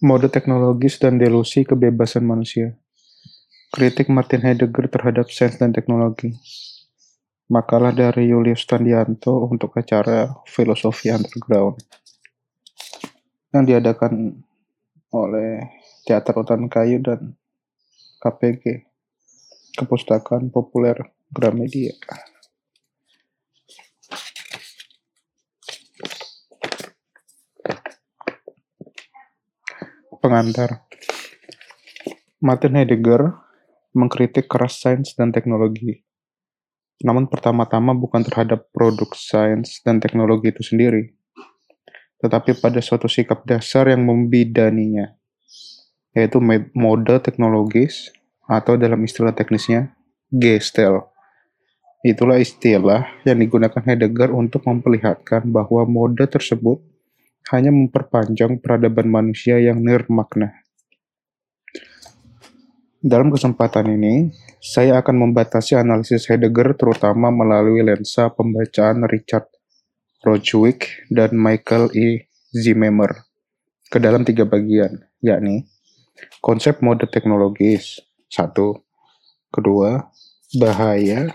Mode teknologis dan delusi kebebasan manusia. Kritik Martin Heidegger terhadap sains dan teknologi. Makalah dari Julius Tandianto untuk acara Filosofi Underground yang diadakan oleh Teater Hutan Kayu dan KPG, Kepustakaan Populer Gramedia. Pengantar Martin Heidegger mengkritik keras sains dan teknologi. Namun pertama-tama bukan terhadap produk sains dan teknologi itu sendiri, tetapi pada suatu sikap dasar yang membidaninya, yaitu mode teknologis atau dalam istilah teknisnya gestel. Itulah istilah yang digunakan Heidegger untuk memperlihatkan bahwa mode tersebut hanya memperpanjang peradaban manusia yang nirmakna. Dalam kesempatan ini, saya akan membatasi analisis Heidegger terutama melalui lensa pembacaan Richard Rojwick dan Michael E. Zimmer ke dalam tiga bagian, yakni konsep mode teknologis, satu, kedua, bahaya,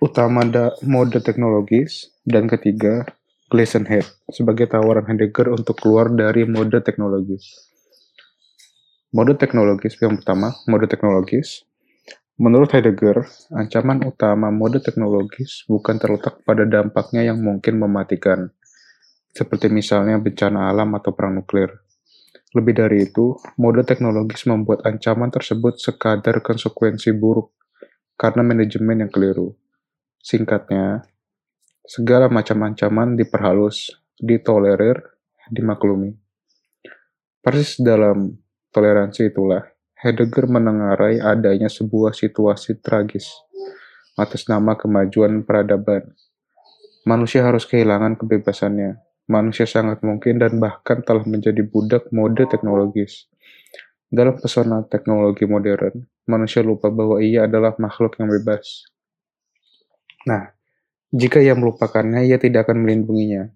utama da mode teknologis, dan ketiga, Head sebagai tawaran Heidegger untuk keluar dari mode teknologis. Mode teknologis yang pertama, mode teknologis. Menurut Heidegger, ancaman utama mode teknologis bukan terletak pada dampaknya yang mungkin mematikan, seperti misalnya bencana alam atau perang nuklir. Lebih dari itu, mode teknologis membuat ancaman tersebut sekadar konsekuensi buruk karena manajemen yang keliru. Singkatnya, segala macam ancaman diperhalus, ditolerir, dimaklumi. Persis dalam toleransi itulah, Heidegger menengarai adanya sebuah situasi tragis atas nama kemajuan peradaban. Manusia harus kehilangan kebebasannya. Manusia sangat mungkin dan bahkan telah menjadi budak mode teknologis. Dalam pesona teknologi modern, manusia lupa bahwa ia adalah makhluk yang bebas. Nah, jika ia melupakannya, ia tidak akan melindunginya.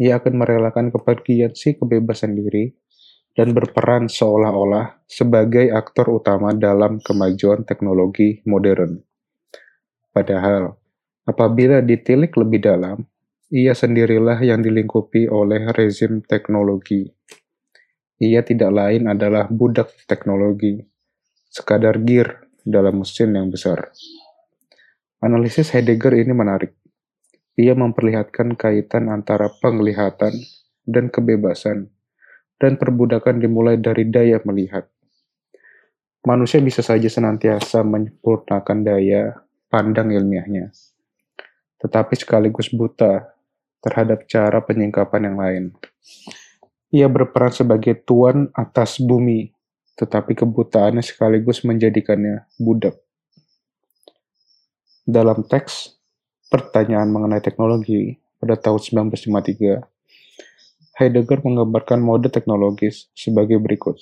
Ia akan merelakan kepergian si kebebasan diri dan berperan seolah-olah sebagai aktor utama dalam kemajuan teknologi modern. Padahal, apabila ditilik lebih dalam, ia sendirilah yang dilingkupi oleh rezim teknologi. Ia tidak lain adalah budak teknologi, sekadar gear dalam mesin yang besar. Analisis Heidegger ini menarik. Ia memperlihatkan kaitan antara penglihatan dan kebebasan dan perbudakan dimulai dari daya melihat. Manusia bisa saja senantiasa menyempurnakan daya pandang ilmiahnya, tetapi sekaligus buta terhadap cara penyingkapan yang lain. Ia berperan sebagai tuan atas bumi, tetapi kebutaannya sekaligus menjadikannya budak. Dalam teks pertanyaan mengenai teknologi pada tahun 1953, Heidegger menggambarkan mode teknologis sebagai berikut.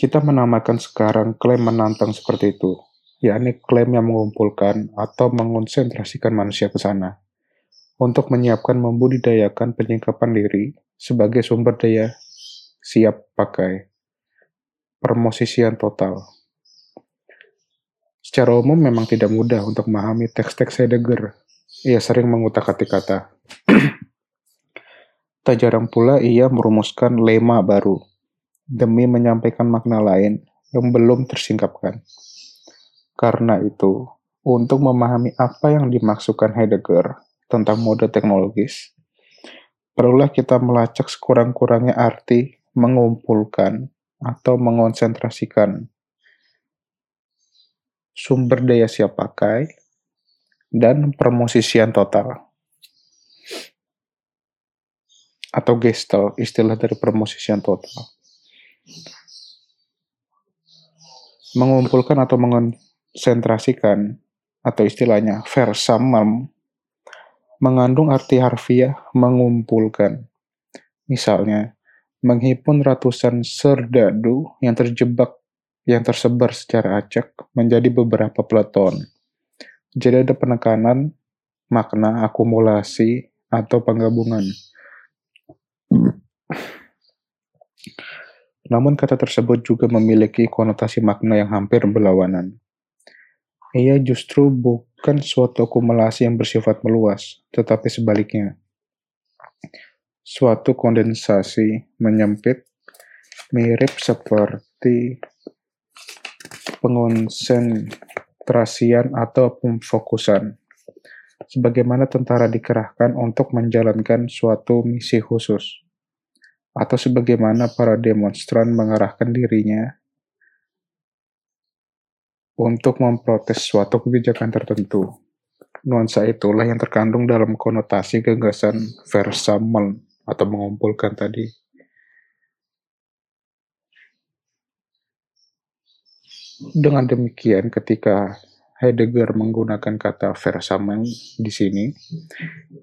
Kita menamakan sekarang klaim menantang seperti itu, yakni klaim yang mengumpulkan atau mengonsentrasikan manusia ke sana, untuk menyiapkan membudidayakan penyingkapan diri sebagai sumber daya siap pakai. Permosisian total. Secara umum memang tidak mudah untuk memahami teks-teks Heidegger. Ia sering mengutak-atik kata. Tak jarang pula ia merumuskan lema baru demi menyampaikan makna lain yang belum tersingkapkan. Karena itu, untuk memahami apa yang dimaksudkan Heidegger tentang mode teknologis, perlulah kita melacak sekurang-kurangnya arti mengumpulkan atau mengonsentrasikan sumber daya siap pakai dan permosisian total atau gestal, istilah dari permosisian total. Mengumpulkan atau mengonsentrasikan atau istilahnya versamam mengandung arti harfiah mengumpulkan. Misalnya, menghimpun ratusan serdadu yang terjebak yang tersebar secara acak menjadi beberapa peleton. Jadi ada penekanan makna akumulasi atau penggabungan Namun kata tersebut juga memiliki konotasi makna yang hampir berlawanan. Ia justru bukan suatu akumulasi yang bersifat meluas, tetapi sebaliknya. Suatu kondensasi menyempit mirip seperti pengonsentrasian atau pemfokusan. Sebagaimana tentara dikerahkan untuk menjalankan suatu misi khusus atau sebagaimana para demonstran mengarahkan dirinya untuk memprotes suatu kebijakan tertentu. Nuansa itulah yang terkandung dalam konotasi gagasan versamen atau mengumpulkan tadi. Dengan demikian, ketika Heidegger menggunakan kata versamen di sini,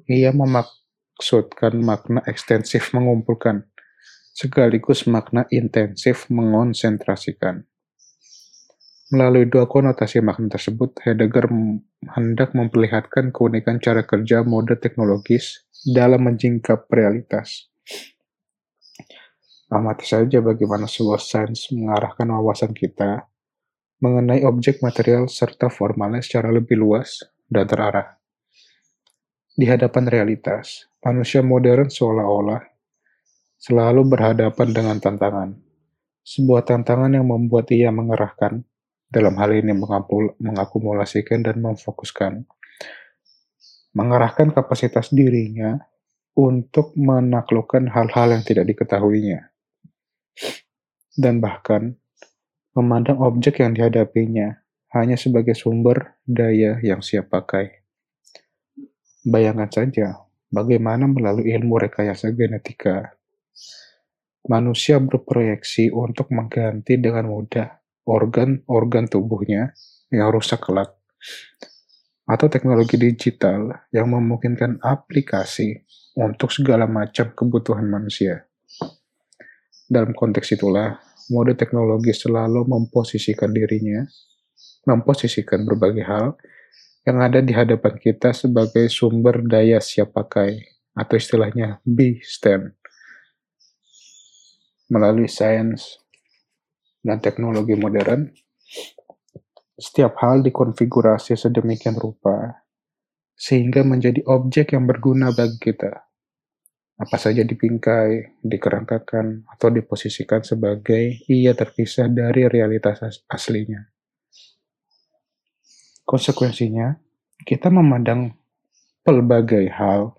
ia memaksudkan makna ekstensif mengumpulkan sekaligus makna intensif mengonsentrasikan. Melalui dua konotasi makna tersebut, Heidegger hendak memperlihatkan keunikan cara kerja mode teknologis dalam menjingkap realitas. Amati saja bagaimana sebuah sains mengarahkan wawasan kita mengenai objek material serta formalnya secara lebih luas dan terarah. Di hadapan realitas, manusia modern seolah-olah selalu berhadapan dengan tantangan. Sebuah tantangan yang membuat ia mengerahkan, dalam hal ini mengakumulasikan dan memfokuskan, mengarahkan kapasitas dirinya untuk menaklukkan hal-hal yang tidak diketahuinya, dan bahkan memandang objek yang dihadapinya hanya sebagai sumber daya yang siap pakai. Bayangkan saja bagaimana melalui ilmu rekayasa genetika manusia berproyeksi untuk mengganti dengan mudah organ-organ tubuhnya yang rusak kelak, atau teknologi digital yang memungkinkan aplikasi untuk segala macam kebutuhan manusia. Dalam konteks itulah, mode teknologi selalu memposisikan dirinya, memposisikan berbagai hal yang ada di hadapan kita sebagai sumber daya siap pakai, atau istilahnya B-STEM melalui sains dan teknologi modern, setiap hal dikonfigurasi sedemikian rupa sehingga menjadi objek yang berguna bagi kita. Apa saja dipingkai, dikerangkakan, atau diposisikan sebagai ia terpisah dari realitas aslinya. Konsekuensinya, kita memandang pelbagai hal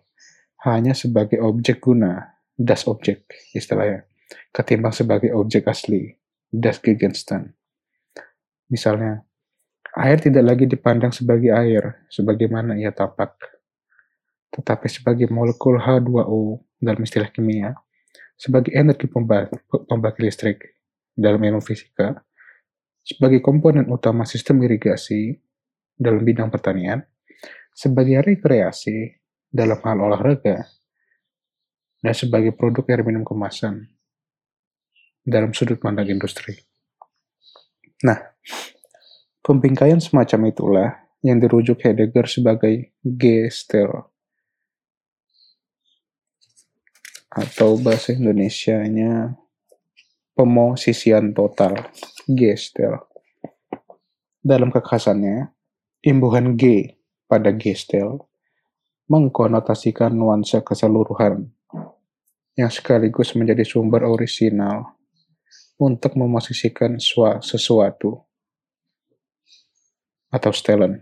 hanya sebagai objek guna, das objek istilahnya ketimbang sebagai objek asli, das Gegenstand. Misalnya, air tidak lagi dipandang sebagai air, sebagaimana ia tampak, tetapi sebagai molekul H2O dalam istilah kimia, sebagai energi pembagi listrik dalam ilmu fisika, sebagai komponen utama sistem irigasi dalam bidang pertanian, sebagai rekreasi dalam hal olahraga, dan sebagai produk air minum kemasan dalam sudut pandang industri. Nah, pembingkaian semacam itulah yang dirujuk Heidegger sebagai gestel atau bahasa Indonesia-nya pemosisian total gestel. Dalam kekhasannya, imbuhan G pada gestel mengkonotasikan nuansa keseluruhan yang sekaligus menjadi sumber orisinal untuk memosisikan sesuatu atau stelen.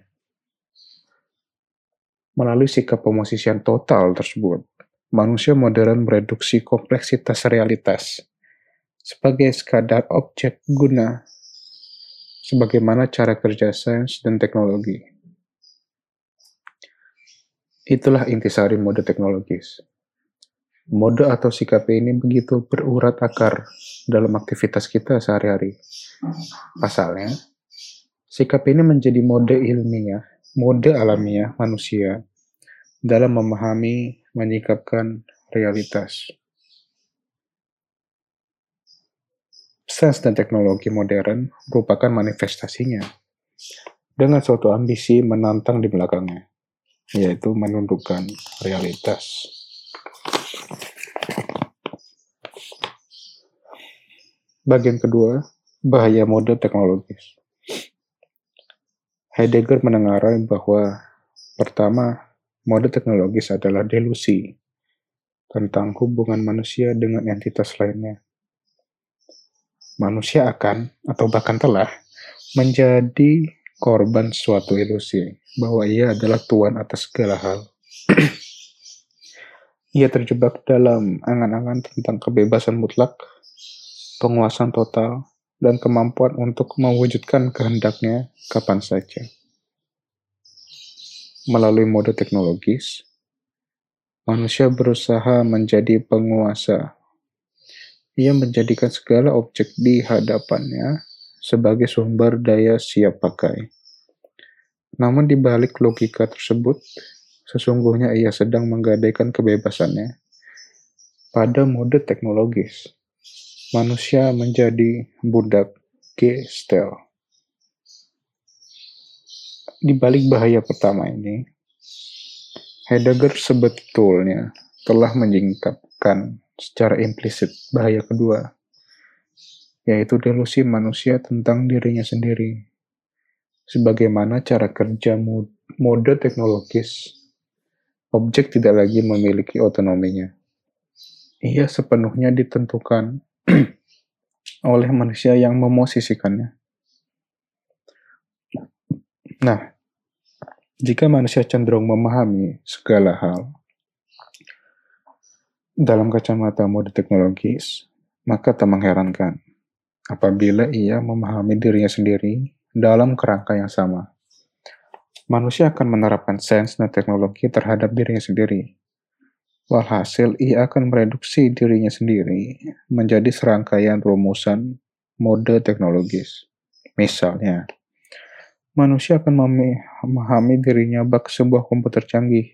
Melalui sikap pemosisian total tersebut, manusia modern mereduksi kompleksitas realitas sebagai sekadar objek guna sebagaimana cara kerja sains dan teknologi. Itulah intisari mode teknologis. Mode atau sikap ini begitu berurat akar dalam aktivitas kita sehari-hari. Pasalnya, sikap ini menjadi mode ilmiah, mode alamiah manusia dalam memahami, menyikapkan realitas. Sains dan teknologi modern merupakan manifestasinya dengan suatu ambisi menantang di belakangnya, yaitu menundukkan realitas. Bagian kedua, bahaya mode teknologis. Heidegger menengarai bahwa pertama, mode teknologis adalah delusi tentang hubungan manusia dengan entitas lainnya. Manusia akan, atau bahkan telah, menjadi korban suatu ilusi bahwa ia adalah tuan atas segala hal. ia terjebak dalam angan-angan tentang kebebasan mutlak, penguasaan total, dan kemampuan untuk mewujudkan kehendaknya kapan saja. Melalui mode teknologis, manusia berusaha menjadi penguasa. Ia menjadikan segala objek di hadapannya sebagai sumber daya siap pakai. Namun di balik logika tersebut, sesungguhnya ia sedang menggadaikan kebebasannya. Pada mode teknologis, manusia menjadi budak gestel. Di balik bahaya pertama ini, Heidegger sebetulnya telah menyingkapkan secara implisit bahaya kedua, yaitu delusi manusia tentang dirinya sendiri. Sebagaimana cara kerja mode teknologis, objek tidak lagi memiliki otonominya. Ia sepenuhnya ditentukan oleh manusia yang memosisikannya. Nah, jika manusia cenderung memahami segala hal dalam kacamata mode teknologis, maka tak mengherankan apabila ia memahami dirinya sendiri dalam kerangka yang sama. Manusia akan menerapkan sains dan teknologi terhadap dirinya sendiri, Walhasil, ia akan mereduksi dirinya sendiri menjadi serangkaian rumusan mode teknologis. Misalnya, manusia akan memahami dirinya bak sebuah komputer canggih.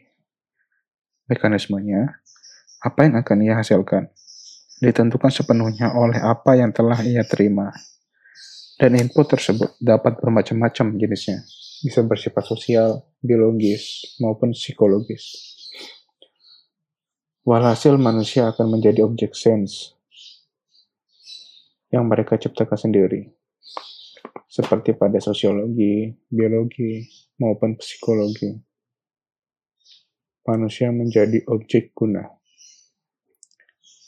Mekanismenya, apa yang akan ia hasilkan, ditentukan sepenuhnya oleh apa yang telah ia terima. Dan input tersebut dapat bermacam-macam jenisnya, bisa bersifat sosial, biologis, maupun psikologis. Walhasil manusia akan menjadi objek sense yang mereka ciptakan sendiri. Seperti pada sosiologi, biologi, maupun psikologi. Manusia menjadi objek guna.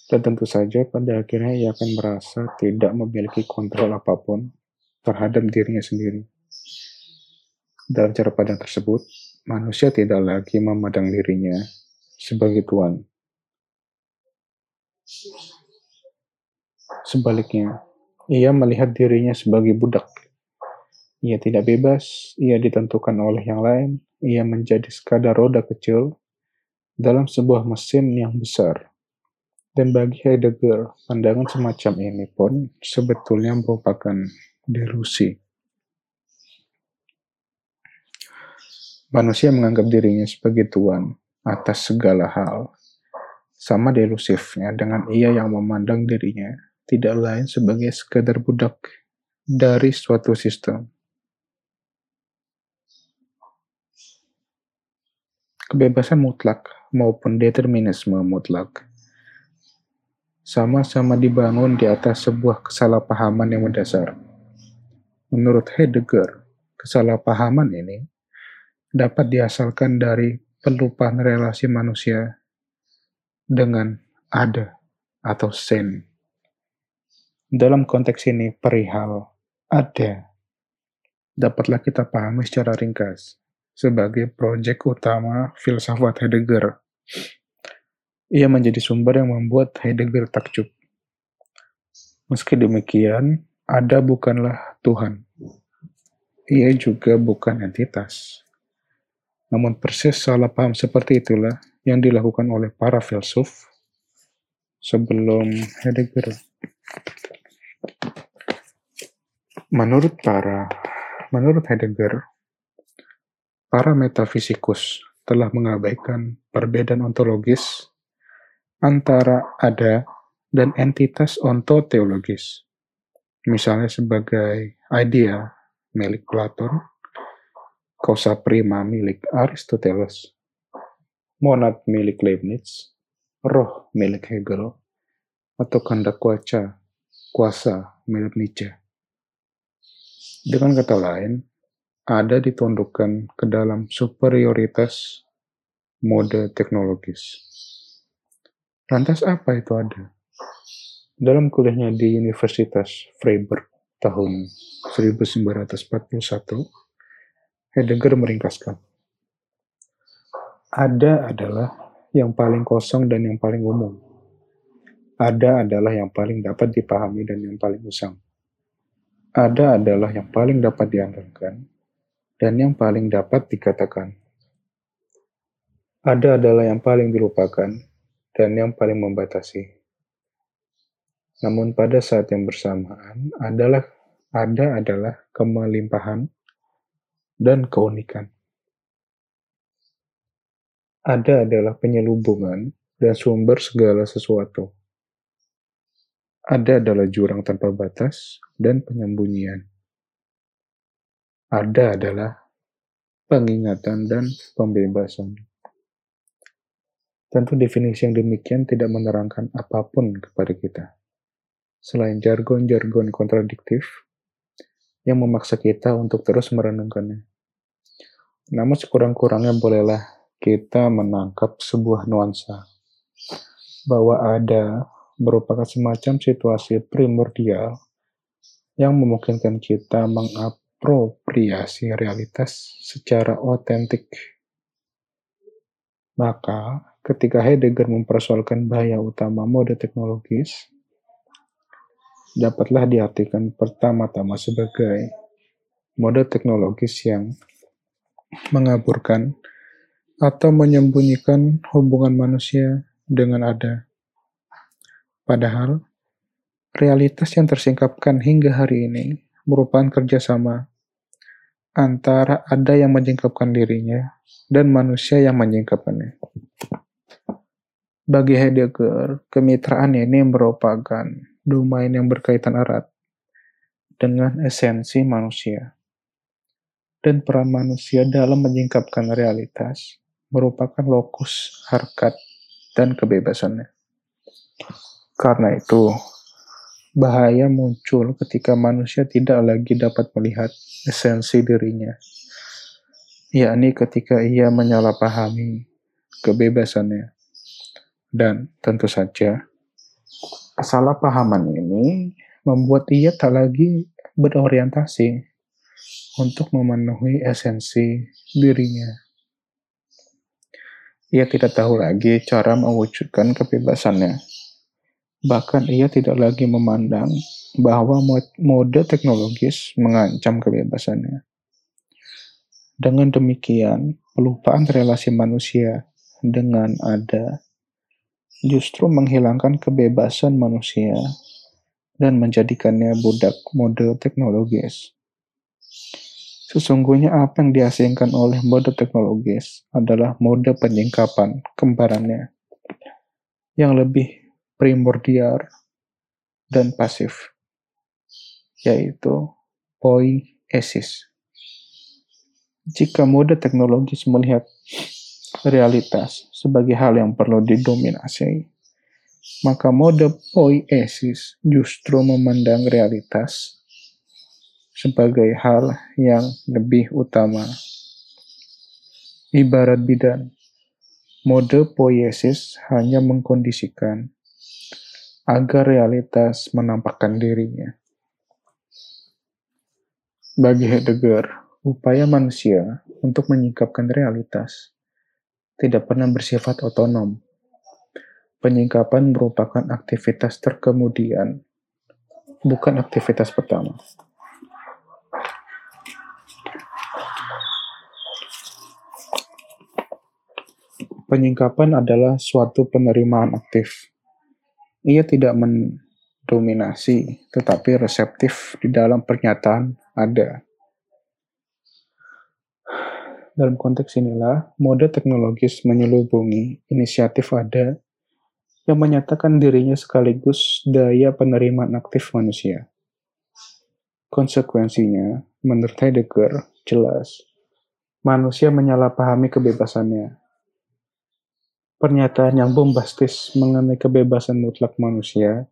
Dan tentu saja pada akhirnya ia akan merasa tidak memiliki kontrol apa pun terhadap dirinya sendiri. Dalam cara pandang tersebut, manusia tidak lagi memandang dirinya sebagai tuan, Sebaliknya, ia melihat dirinya sebagai budak. Ia tidak bebas, ia ditentukan oleh yang lain, ia menjadi sekadar roda kecil dalam sebuah mesin yang besar. Dan bagi Heidegger, pandangan semacam ini pun sebetulnya merupakan delusi. Manusia menganggap dirinya sebagai tuan atas segala hal, sama delusifnya dengan ia yang memandang dirinya tidak lain sebagai sekadar budak dari suatu sistem. Kebebasan mutlak maupun determinisme mutlak sama-sama dibangun di atas sebuah kesalahpahaman yang mendasar. Menurut Heidegger, kesalahpahaman ini dapat diasalkan dari pelupaan relasi manusia dengan ada atau sen. Dalam konteks ini, perihal ada dapatlah kita pahami secara ringkas sebagai proyek utama filsafat Heidegger. Ia menjadi sumber yang membuat Heidegger takjub. Meski demikian, ada bukanlah Tuhan. Ia juga bukan entitas. Namun persis salah paham seperti itulah yang dilakukan oleh para filsuf sebelum Heidegger. Menurut para menurut Heidegger, para metafisikus telah mengabaikan perbedaan ontologis antara ada dan entitas ontoteologis. Misalnya sebagai idea milik Platon, causa prima milik Aristoteles, monad milik Leibniz, roh milik Hegel, atau kehendak kuasa, kuasa menurut Nietzsche. Dengan kata lain, ada ditundukkan ke dalam superioritas mode teknologis. Lantas apa itu ada? Dalam kuliahnya di Universitas Freiburg tahun 1941, Heidegger meringkaskan. Ada adalah yang paling kosong dan yang paling umum. Ada adalah yang paling dapat dipahami dan yang paling usang. Ada adalah yang paling dapat diandalkan dan yang paling dapat dikatakan. Ada adalah yang paling dilupakan dan yang paling membatasi. Namun pada saat yang bersamaan adalah ada adalah kemelimpahan dan keunikan. Ada adalah penyelubungan dan sumber segala sesuatu. Ada adalah jurang tanpa batas dan penyembunyian ada adalah pengingatan dan pembebasan. Tentu definisi yang demikian tidak menerangkan apa pun kepada kita, selain jargon-jargon kontradiktif yang memaksa kita untuk terus merenungkannya. Namun sekurang-kurangnya bolehlah kita menangkap sebuah nuansa bahwa ada merupakan semacam situasi primordial yang memungkinkan kita mengap mengapropriasi realitas secara otentik. Maka, ketika Heidegger mempersoalkan bahaya utama mode teknologis, dapatlah diartikan pertama-tama sebagai mode teknologis yang mengaburkan atau menyembunyikan hubungan manusia dengan ada. Padahal, realitas yang tersingkapkan hingga hari ini merupakan kerjasama antara ada yang menyingkapkan dirinya dan manusia yang menyingkapkannya. Bagi Heidegger, kemitraan ini merupakan domain yang berkaitan erat dengan esensi manusia. Dan peran manusia dalam menyingkapkan realitas merupakan lokus harkat dan kebebasannya. Karena itu, Bahaya muncul ketika manusia tidak lagi dapat melihat esensi dirinya, yakni ketika ia menyalahpahami kebebasannya. Dan tentu saja, kesalahpahaman ini membuat ia tak lagi berorientasi untuk memenuhi esensi dirinya. Ia tidak tahu lagi cara mewujudkan kebebasannya Bahkan ia tidak lagi memandang bahwa mode teknologis mengancam kebebasannya. Dengan demikian, pelupaan relasi manusia dengan ada justru menghilangkan kebebasan manusia dan menjadikannya budak mode teknologis. Sesungguhnya apa yang diasingkan oleh mode teknologis adalah mode penyingkapan kembarannya yang lebih primordial dan pasif, yaitu poiesis. Jika mode teknologis melihat realitas sebagai hal yang perlu didominasi, maka mode poiesis justru memandang realitas sebagai hal yang lebih utama. Ibarat bidan, mode poiesis hanya mengkondisikan agar realitas menampakkan dirinya. Bagi Heidegger, upaya manusia untuk menyingkapkan realitas tidak pernah bersifat otonom. Penyingkapan merupakan aktivitas terkemudian, bukan aktivitas pertama. Penyingkapan adalah suatu penerimaan aktif ia tidak mendominasi, tetapi reseptif di dalam pernyataan ada. Dalam konteks inilah, mode teknologis menyelubungi inisiatif ada yang menyatakan dirinya sekaligus daya penerimaan aktif manusia. Konsekuensinya, menurut Heidegger, jelas, manusia menyalahpahami kebebasannya, Pernyataan yang bombastis mengenai kebebasan mutlak manusia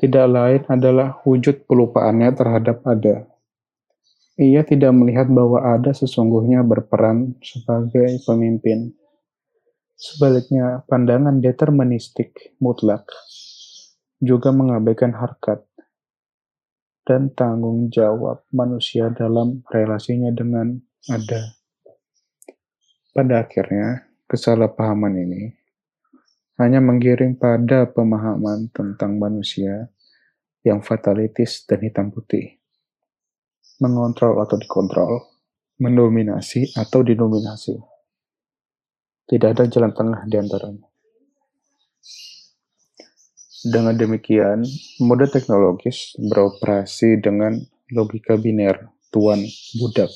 tidak lain adalah wujud pelupaannya terhadap ada. Ia tidak melihat bahwa ada sesungguhnya berperan sebagai pemimpin. Sebaliknya, pandangan deterministik mutlak juga mengabaikan harkat dan tanggung jawab manusia dalam relasinya dengan ada. Pada akhirnya, kesalahpahaman ini hanya menggiring pada pemahaman tentang manusia yang fatalitis dan hitam putih. Mengontrol atau dikontrol, mendominasi atau dinominasi. Tidak ada jalan tengah di antaranya. Dengan demikian, mode teknologis beroperasi dengan logika biner, tuan, budak,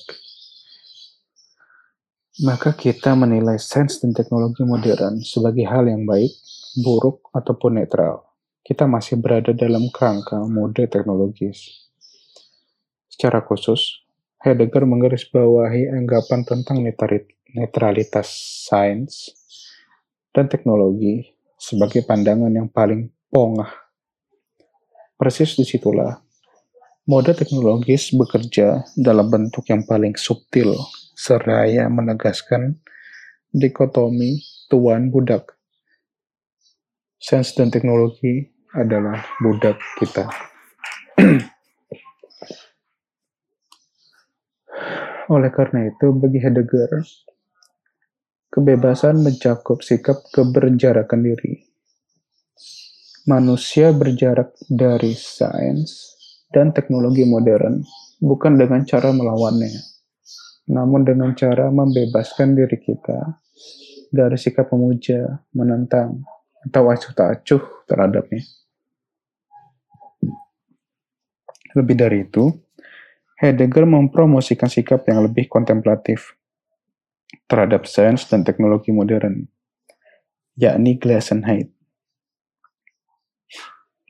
maka kita menilai sains dan teknologi modern sebagai hal yang baik, buruk, ataupun netral. Kita masih berada dalam kerangka mode teknologis. Secara khusus, Heidegger menggarisbawahi anggapan tentang netralitas sains dan teknologi sebagai pandangan yang paling pongah. Persis di situlah mode teknologis bekerja dalam bentuk yang paling subtil seraya menegaskan dikotomi tuan budak. Sains dan teknologi adalah budak kita. Oleh karena itu, bagi Heidegger, kebebasan mencakup sikap keberjarakan diri. Manusia berjarak dari sains dan teknologi modern bukan dengan cara melawannya, namun dengan cara membebaskan diri kita dari sikap memuja, menentang, atau acuh tak acuh terhadapnya. Lebih dari itu, Heidegger mempromosikan sikap yang lebih kontemplatif terhadap sains dan teknologi modern, yakni Glassenheit.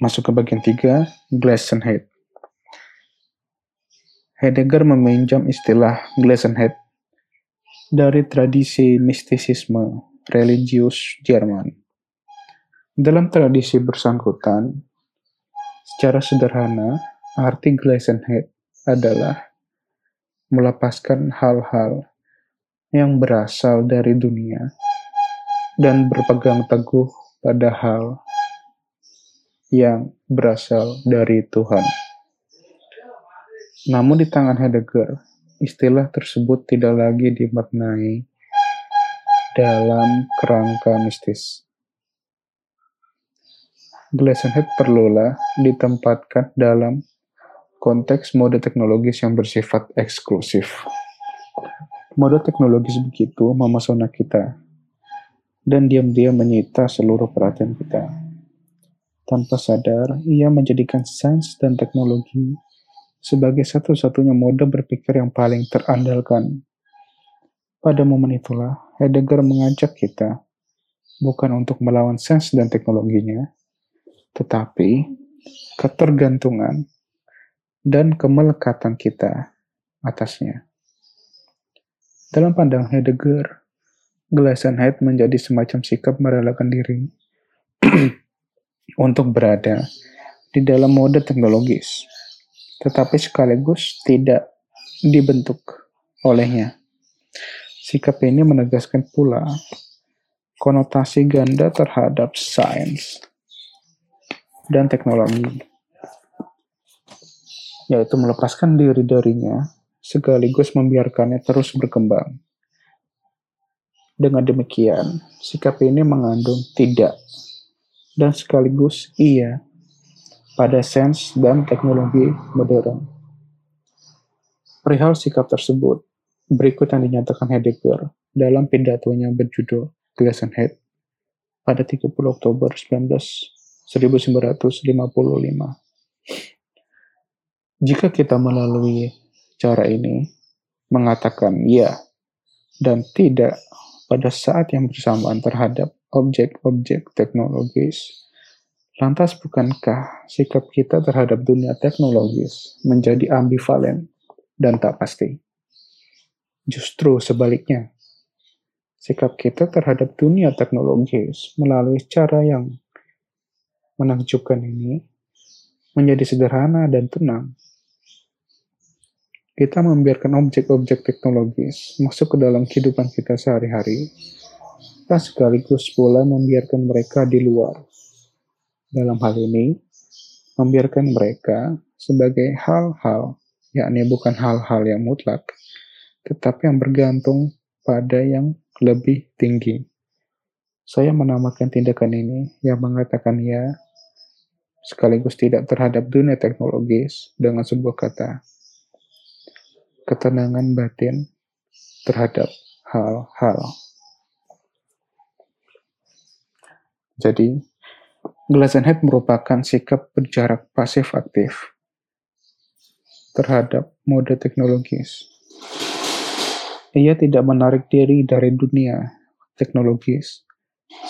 Masuk ke bagian tiga, Glassenheit. Heidegger meminjam istilah Glassenheit dari tradisi mistisisme religius Jerman. Dalam tradisi bersangkutan, secara sederhana, arti Glassenheit adalah melepaskan hal-hal yang berasal dari dunia dan berpegang teguh pada hal yang berasal dari Tuhan. Namun di tangan Heidegger, istilah tersebut tidak lagi dimaknai dalam kerangka mistis. Glassenhead perlulah ditempatkan dalam konteks mode teknologis yang bersifat eksklusif. Mode teknologis begitu memasona kita, dan diam-diam menyita seluruh perhatian kita. Tanpa sadar, ia menjadikan sains dan teknologi sebagai satu-satunya mode berpikir yang paling terandalkan. Pada momen itulah, Heidegger mengajak kita bukan untuk melawan sains dan teknologinya, tetapi ketergantungan dan kemelekatan kita atasnya. Dalam pandang Heidegger, Glassenheit menjadi semacam sikap merelakan diri untuk berada di dalam mode teknologis tetapi sekaligus tidak dibentuk olehnya. Sikap ini menegaskan pula konotasi ganda terhadap sains dan teknologi, yaitu melepaskan diri darinya sekaligus membiarkannya terus berkembang. Dengan demikian, sikap ini mengandung tidak dan sekaligus iya pada sains dan teknologi modern. Perihal sikap tersebut, berikut yang dinyatakan Heidegger dalam pidatonya berjudul Glassenheit pada 30 Oktober 19, 1955. Jika kita melalui cara ini, mengatakan ya dan tidak pada saat yang bersamaan terhadap objek-objek teknologis, Lantas bukankah sikap kita terhadap dunia teknologis menjadi ambivalen dan tak pasti? Justru sebaliknya, sikap kita terhadap dunia teknologis melalui cara yang menakjubkan ini menjadi sederhana dan tenang. Kita membiarkan objek-objek teknologis masuk ke dalam kehidupan kita sehari-hari, dan sekaligus pula membiarkan mereka di luar. Dalam hal ini, membiarkan mereka sebagai hal-hal, yakni bukan hal-hal yang mutlak, tetapi yang bergantung pada yang lebih tinggi. Saya menamakan tindakan ini yang mengatakan ya sekaligus tidak terhadap dunia teknologis dengan sebuah kata. Ketenangan batin terhadap hal-hal. Jadi, glass and head merupakan sikap berjarak pasif aktif terhadap mode teknologis. Ia tidak menarik diri dari dunia teknologis,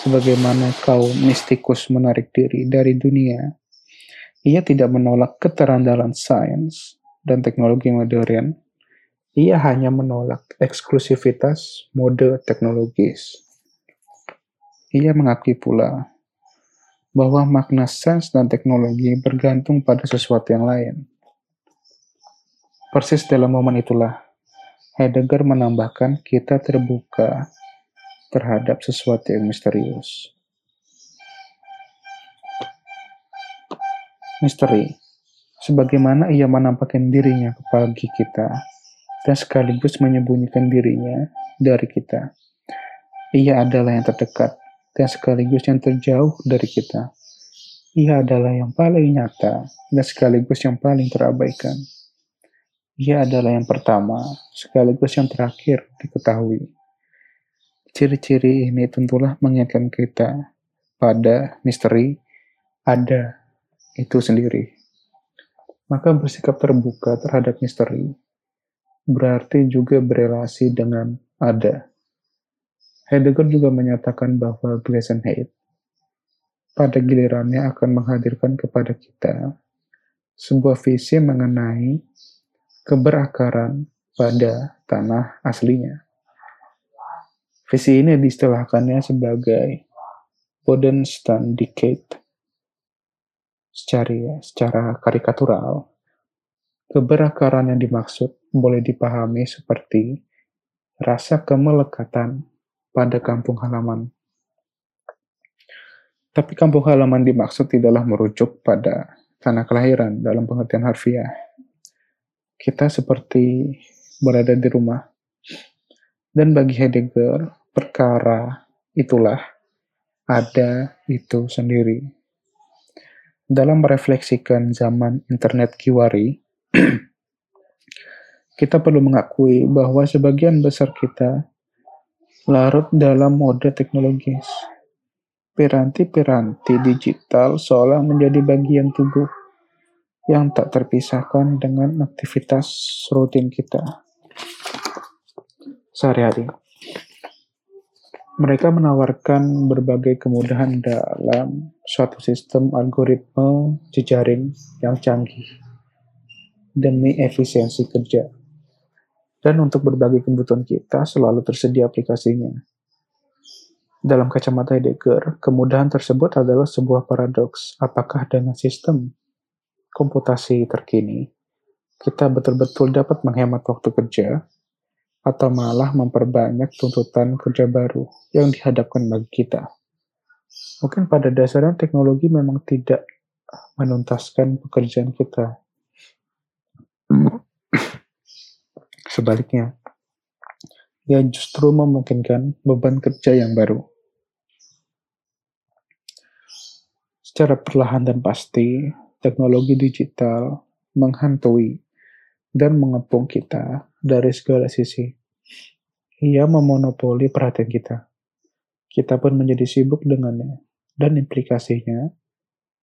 sebagaimana kaum mistikus menarik diri dari dunia ia tidak menolak keterandalan sains dan teknologi modern. Ia hanya menolak eksklusivitas mode teknologis. Ia mengakui pula bahwa makna sains dan teknologi bergantung pada sesuatu yang lain. Persis dalam momen itulah, Heidegger menambahkan kita terbuka terhadap sesuatu yang misterius. misteri, sebagaimana ia menampakkan dirinya bagi kita, dan sekaligus menyembunyikan dirinya dari kita. Ia adalah yang terdekat, dan sekaligus yang terjauh dari kita. Ia adalah yang paling nyata, dan sekaligus yang paling terabaikan. Ia adalah yang pertama, sekaligus yang terakhir diketahui. Ciri-ciri ini tentulah mengingatkan kita pada misteri ada itu sendiri. Maka bersikap terbuka terhadap misteri berarti juga berelasi dengan ada. Heidegger juga menyatakan bahwa Glesenheit pada gilirannya akan menghadirkan kepada kita sebuah visi mengenai keberakaran pada tanah aslinya. Visi ini diistilahkannya sebagai Bodenständigkeit secara, secara karikatural, keberakaran yang dimaksud boleh dipahami seperti rasa kemelekatan pada kampung halaman. Tapi kampung halaman dimaksud tidaklah merujuk pada tanah kelahiran dalam pengertian harfiah. Kita seperti berada di rumah. Dan bagi Heidegger, perkara itulah ada itu sendiri dalam merefleksikan zaman internet kiwari, kita perlu mengakui bahwa sebagian besar kita larut dalam mode teknologis. Piranti-piranti digital seolah menjadi bagian tubuh yang tak terpisahkan dengan aktivitas rutin kita sehari-hari. Mereka menawarkan berbagai kemudahan dalam suatu sistem algoritma jejaring yang canggih demi efisiensi kerja. Dan untuk berbagai kebutuhan kita selalu tersedia aplikasinya. Dalam kacamata Heidegger, kemudahan tersebut adalah sebuah paradoks. Apakah dengan sistem komputasi terkini, kita betul-betul dapat menghemat waktu kerja atau malah memperbanyak tuntutan kerja baru yang dihadapkan bagi kita. Mungkin pada dasarnya teknologi memang tidak menuntaskan pekerjaan kita. Sebaliknya, ia justru memungkinkan beban kerja yang baru. Secara perlahan dan pasti, teknologi digital menghantui dan mengepung kita dari segala sisi. Ia memonopoli perhatian kita. Kita pun menjadi sibuk dengannya, dan implikasinya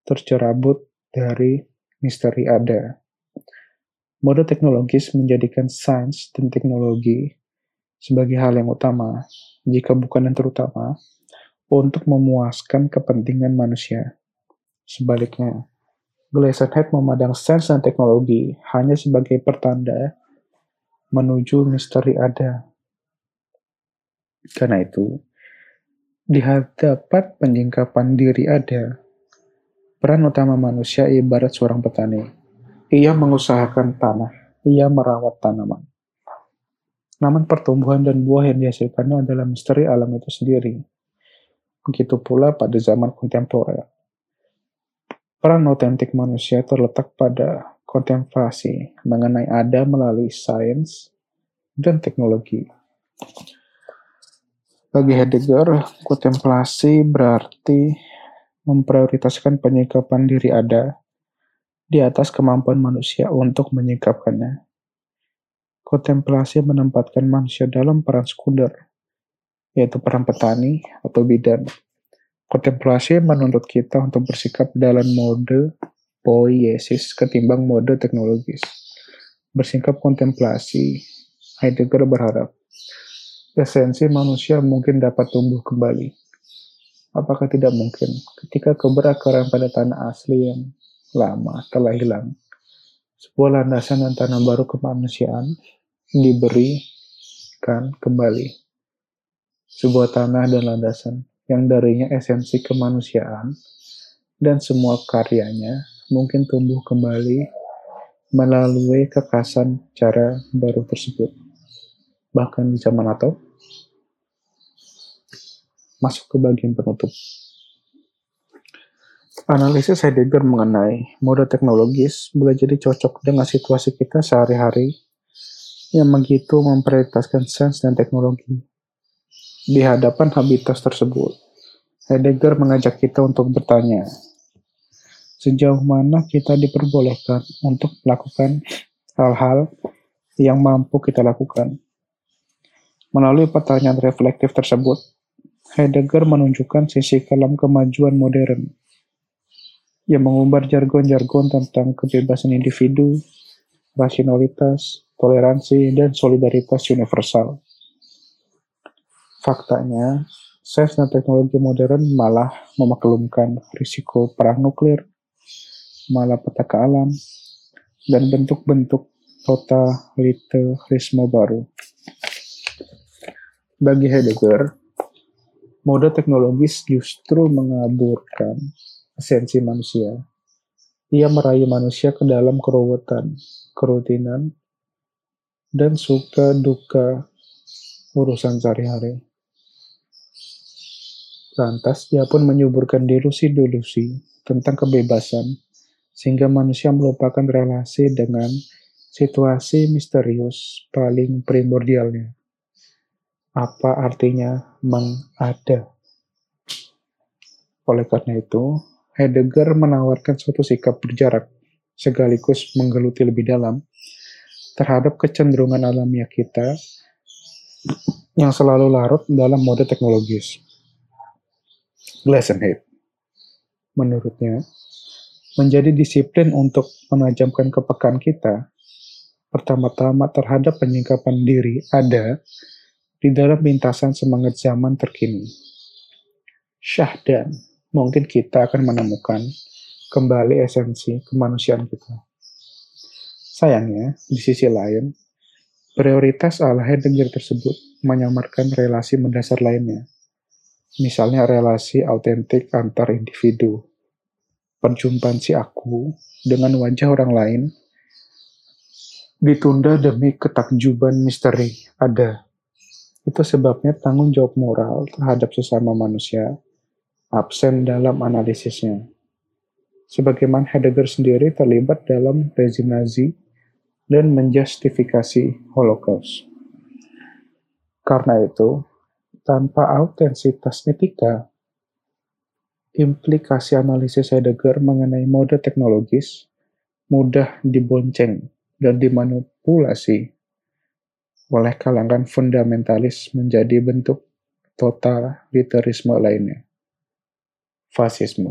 tercerabut dari misteri ada. Mode teknologis menjadikan sains dan teknologi sebagai hal yang utama, jika bukan yang terutama, untuk memuaskan kepentingan manusia. Sebaliknya, Glasenhead memandang sains dan teknologi hanya sebagai pertanda menuju misteri ada. Karena itu, di hadapan penyingkapan diri ada, Peran utama manusia ibarat seorang petani. Ia mengusahakan tanah, ia merawat tanaman. Namun pertumbuhan dan buah yang dihasilkannya adalah misteri alam itu sendiri. Begitu pula pada zaman kontemporer. Peran otentik manusia terletak pada kontemplasi mengenai ada melalui sains dan teknologi. Bagi Heidegger, kontemplasi berarti memprioritaskan penyikapan diri ada di atas kemampuan manusia untuk menyikapkannya. Kontemplasi menempatkan manusia dalam peran sekunder, yaitu peran petani atau bidan. Kontemplasi menuntut kita untuk bersikap dalam mode poiesis ketimbang mode teknologis. Bersikap kontemplasi, Heidegger berharap esensi manusia mungkin dapat tumbuh kembali Apakah tidak mungkin ketika keberakaran pada tanah asli yang lama telah hilang, sebuah landasan dan tanah baru kemanusiaan diberikan kembali. Sebuah tanah dan landasan yang darinya esensi kemanusiaan dan semua karyanya mungkin tumbuh kembali melalui kekasan cara baru tersebut. Bahkan di zaman atau masuk ke bagian penutup. Analisis Heidegger mengenai mode teknologis boleh jadi cocok dengan situasi kita sehari-hari yang begitu memprioritaskan sains dan teknologi. Di hadapan habitat tersebut, Heidegger mengajak kita untuk bertanya, sejauh mana kita diperbolehkan untuk melakukan hal-hal yang mampu kita lakukan. Melalui pertanyaan reflektif tersebut, Heidegger menunjukkan sisi kelam kemajuan modern yang mengumbar jargon-jargon tentang kebebasan individu, rasionalitas, toleransi, dan solidaritas universal. Faktanya, sains dan teknologi modern malah memaklumkan risiko perang nuklir, malapetaka alam, dan bentuk-bentuk totalitarisme baru. Bagi Heidegger, Mode teknologis justru mengaburkan esensi manusia. Ia meraih manusia ke dalam keruwetan, kerutinan, dan suka duka urusan sehari-hari. Lantas, ia pun menyuburkan delusi-delusi tentang kebebasan, sehingga manusia melupakan relasi dengan situasi misterius paling primordialnya apa artinya mengada. Oleh karena itu, Heidegger menawarkan suatu sikap berjarak, sekaligus menggeluti lebih dalam terhadap kecenderungan alamiah kita yang selalu larut dalam mode teknologis. Glassenhead, menurutnya, menjadi disiplin untuk menajamkan kepekaan kita, pertama-tama terhadap penyingkapan diri ada di dalam lintasan semangat zaman terkini. Syahdan, mungkin kita akan menemukan kembali esensi kemanusiaan kita. Sayangnya, di sisi lain, prioritas ala Heidegger tersebut menyamarkan relasi mendasar lainnya. Misalnya relasi autentik antar individu. Perjumpaan si aku dengan wajah orang lain ditunda demi ketakjuban misteri ada itu sebabnya tanggung jawab moral terhadap sesama manusia absen dalam analisisnya. Sebagaimana Heidegger sendiri terlibat dalam rezim Nazi dan menjustifikasi Holocaust. Karena itu, tanpa autentisitas etika, implikasi analisis Heidegger mengenai mode teknologis mudah dibonceng dan dimanipulasi oleh kalangan fundamentalis menjadi bentuk totalitarisme lainnya, faça esse.